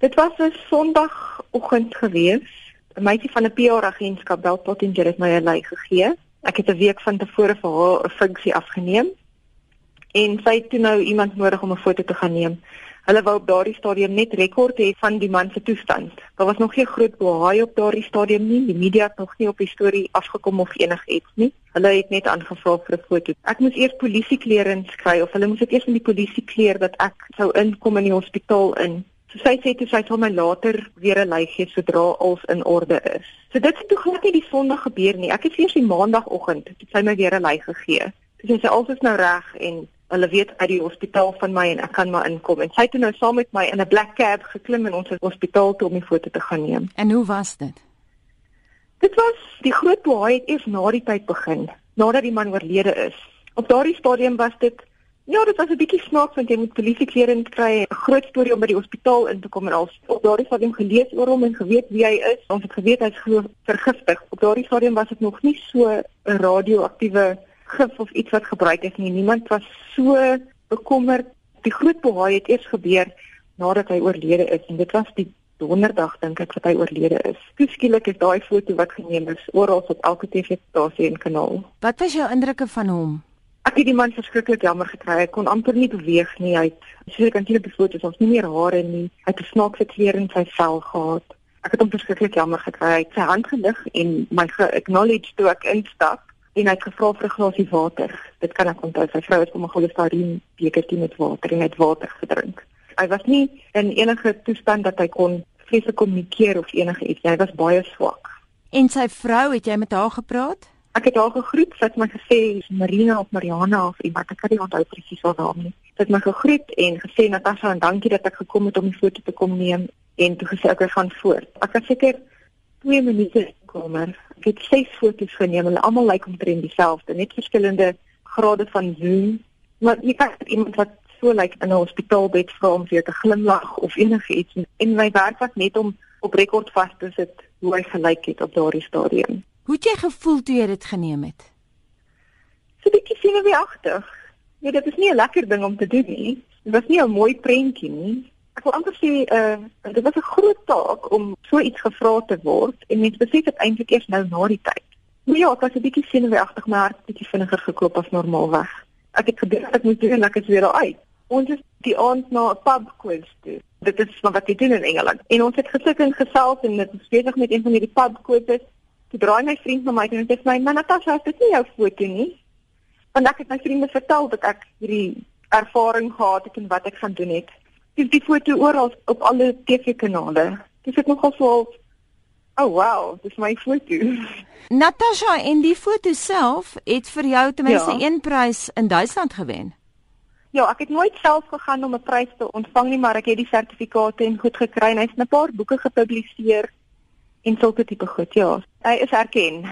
Dit was 'n Sondagoggend gewees. 'n Meisie van 'n PR agentskap bel tot en het my 'n lei gegee. Ek het 'n week van tevore vir haar 'n funksie afgeneem. En sy het toe nou iemand nodig om 'n foto te gaan neem. Hulle wou op daardie stadium net rekord hê van die man se toestand. Daar was nog geen groot bohaai op daardie stadium nie. Die media het nog nie op die storie afgekom of enigiets nie. Hulle het net aangevra vir 'n foto. Ek moes eers polisieklerens kry of hulle moes dit eers in die polisie kleer dat ek sou inkom in die hospitaal in. So sy sê toe sy sal my later weer 'n lei gee sodra alles in orde is. So dit het toe glad nie die Sondag gebeur nie. Ek het eers die Maandagoggend toe sy my weer 'n lei gegee. So sy sê alles is nou reg en hulle weet uit die hospitaal van my en ek kan maar inkom. En sy het nou saam met my in 'n black cab geklim en ons het hospitaal toe om die foto te gaan neem. En hoe was dit? Dit was die groot boei het eers na die tyd begin, nadat die man oorlede is. Op daardie stadium was dit Ja, dit was 'n bietjie snaaks want jy moet polisieklere kry, 'n groot storie om by die hospitaal in te kom en al op daardie stadium gelees oor hom en geweet wie hy is. Ons het geweet hy's vergiftig. Op daardie stadium was dit nog nie so 'n radioaktiewe gif of iets wat gebruik is nie. Niemand was so bekommerd. Die groot bohaai het eers gebeur nadat hy oorlede is en dit was die donderdag dink ek wat hy oorlede is. Skielik is daai foto wat geneem is oral op elke TV-stasie en kanaal. Wat was jou indrukke van hom? Ek het die man verskriklik jammer gekry. Hy kon amper nie beweeg nie. Hy het kan sien op die foto's ons nie meer hare nie. Hy het 'n snaakse kleur in sy vel gehad. Ek het hom verskriklik jammer gekry. Hy het sy hand gelig en my ge-acknowledge toe ek instap en hy het gevra vir 'n glasie water. Dit kan ek onthou. Sy vrou het hom 'n cholesterol bekertjie met water en hy het water gedrink. Hy was nie in enige toestand dat hy kon vreeslik kommunikeer of enige iets. Hy was baie swak. En sy vrou, het jy met haar gepraat? Ek het haar gegroet, sy het my gesê Marina of Mariana of iemand, ek kan nie onthou presies haar naam nie. Sy het my gegroet en gesê Natasha en dankie dat ek gekom het om die foto te kom neem en toe gesê ek gaan voort. Ek het seker 2 minute gekom en ek het ses foto's geneem. Hulle almal lyk omtrent dieselfde, net verskillende grade van zoom. Maar jy kan iemand wat so lyk in 'n hospitaalbed vra om vir te glimlag of enigiets en my werk was net om op rekord vas te sit hoe hy gelyk het op daardie stadium. Hoe het jy gevoel toe jy dit geneem het? So 'n bietjie senuweeagtig. Ja, dit is nie 'n lekker ding om te doen nie. Dit was nie 'n mooi prentjie nie. Ek wil amper sê uh dit was 'n groot taak om so iets gevra te word en mens besef dit eintlik eers nou na die tyd. Maar ja, ek was 'n bietjie senuweeagtig, my hart bietjie vinniger geklop as normaalweg. Ek het gedink ek moet doen en ek is weer daar uit. Ons is die aand na 'n pub quiz toe. Dit is wat jy doen in Engeland. En ons het gesit en gesels en dit is besig met een van hierdie pub quizzes. Toe draai my vriend na my en sê my, "Maar Natasha, dit is nie jou foto nie." Want ek het my vriende vertel dat ek hierdie ervaring gehad het en wat ek gaan doen het. Dis die foto oral op alle TV-kanale. Dis ek nogal so Oh wow, dis my foto. Natasha, en die foto self het vir jou ten minste ja. een prys in Duitsland gewen. Ja, ek het nooit self gegaan om 'n prys te ontvang nie, maar ek het die sertifikate en goed gekry en hy's 'n paar boeke gepubliseer en sulke tipe goed. Ja, hy is erken.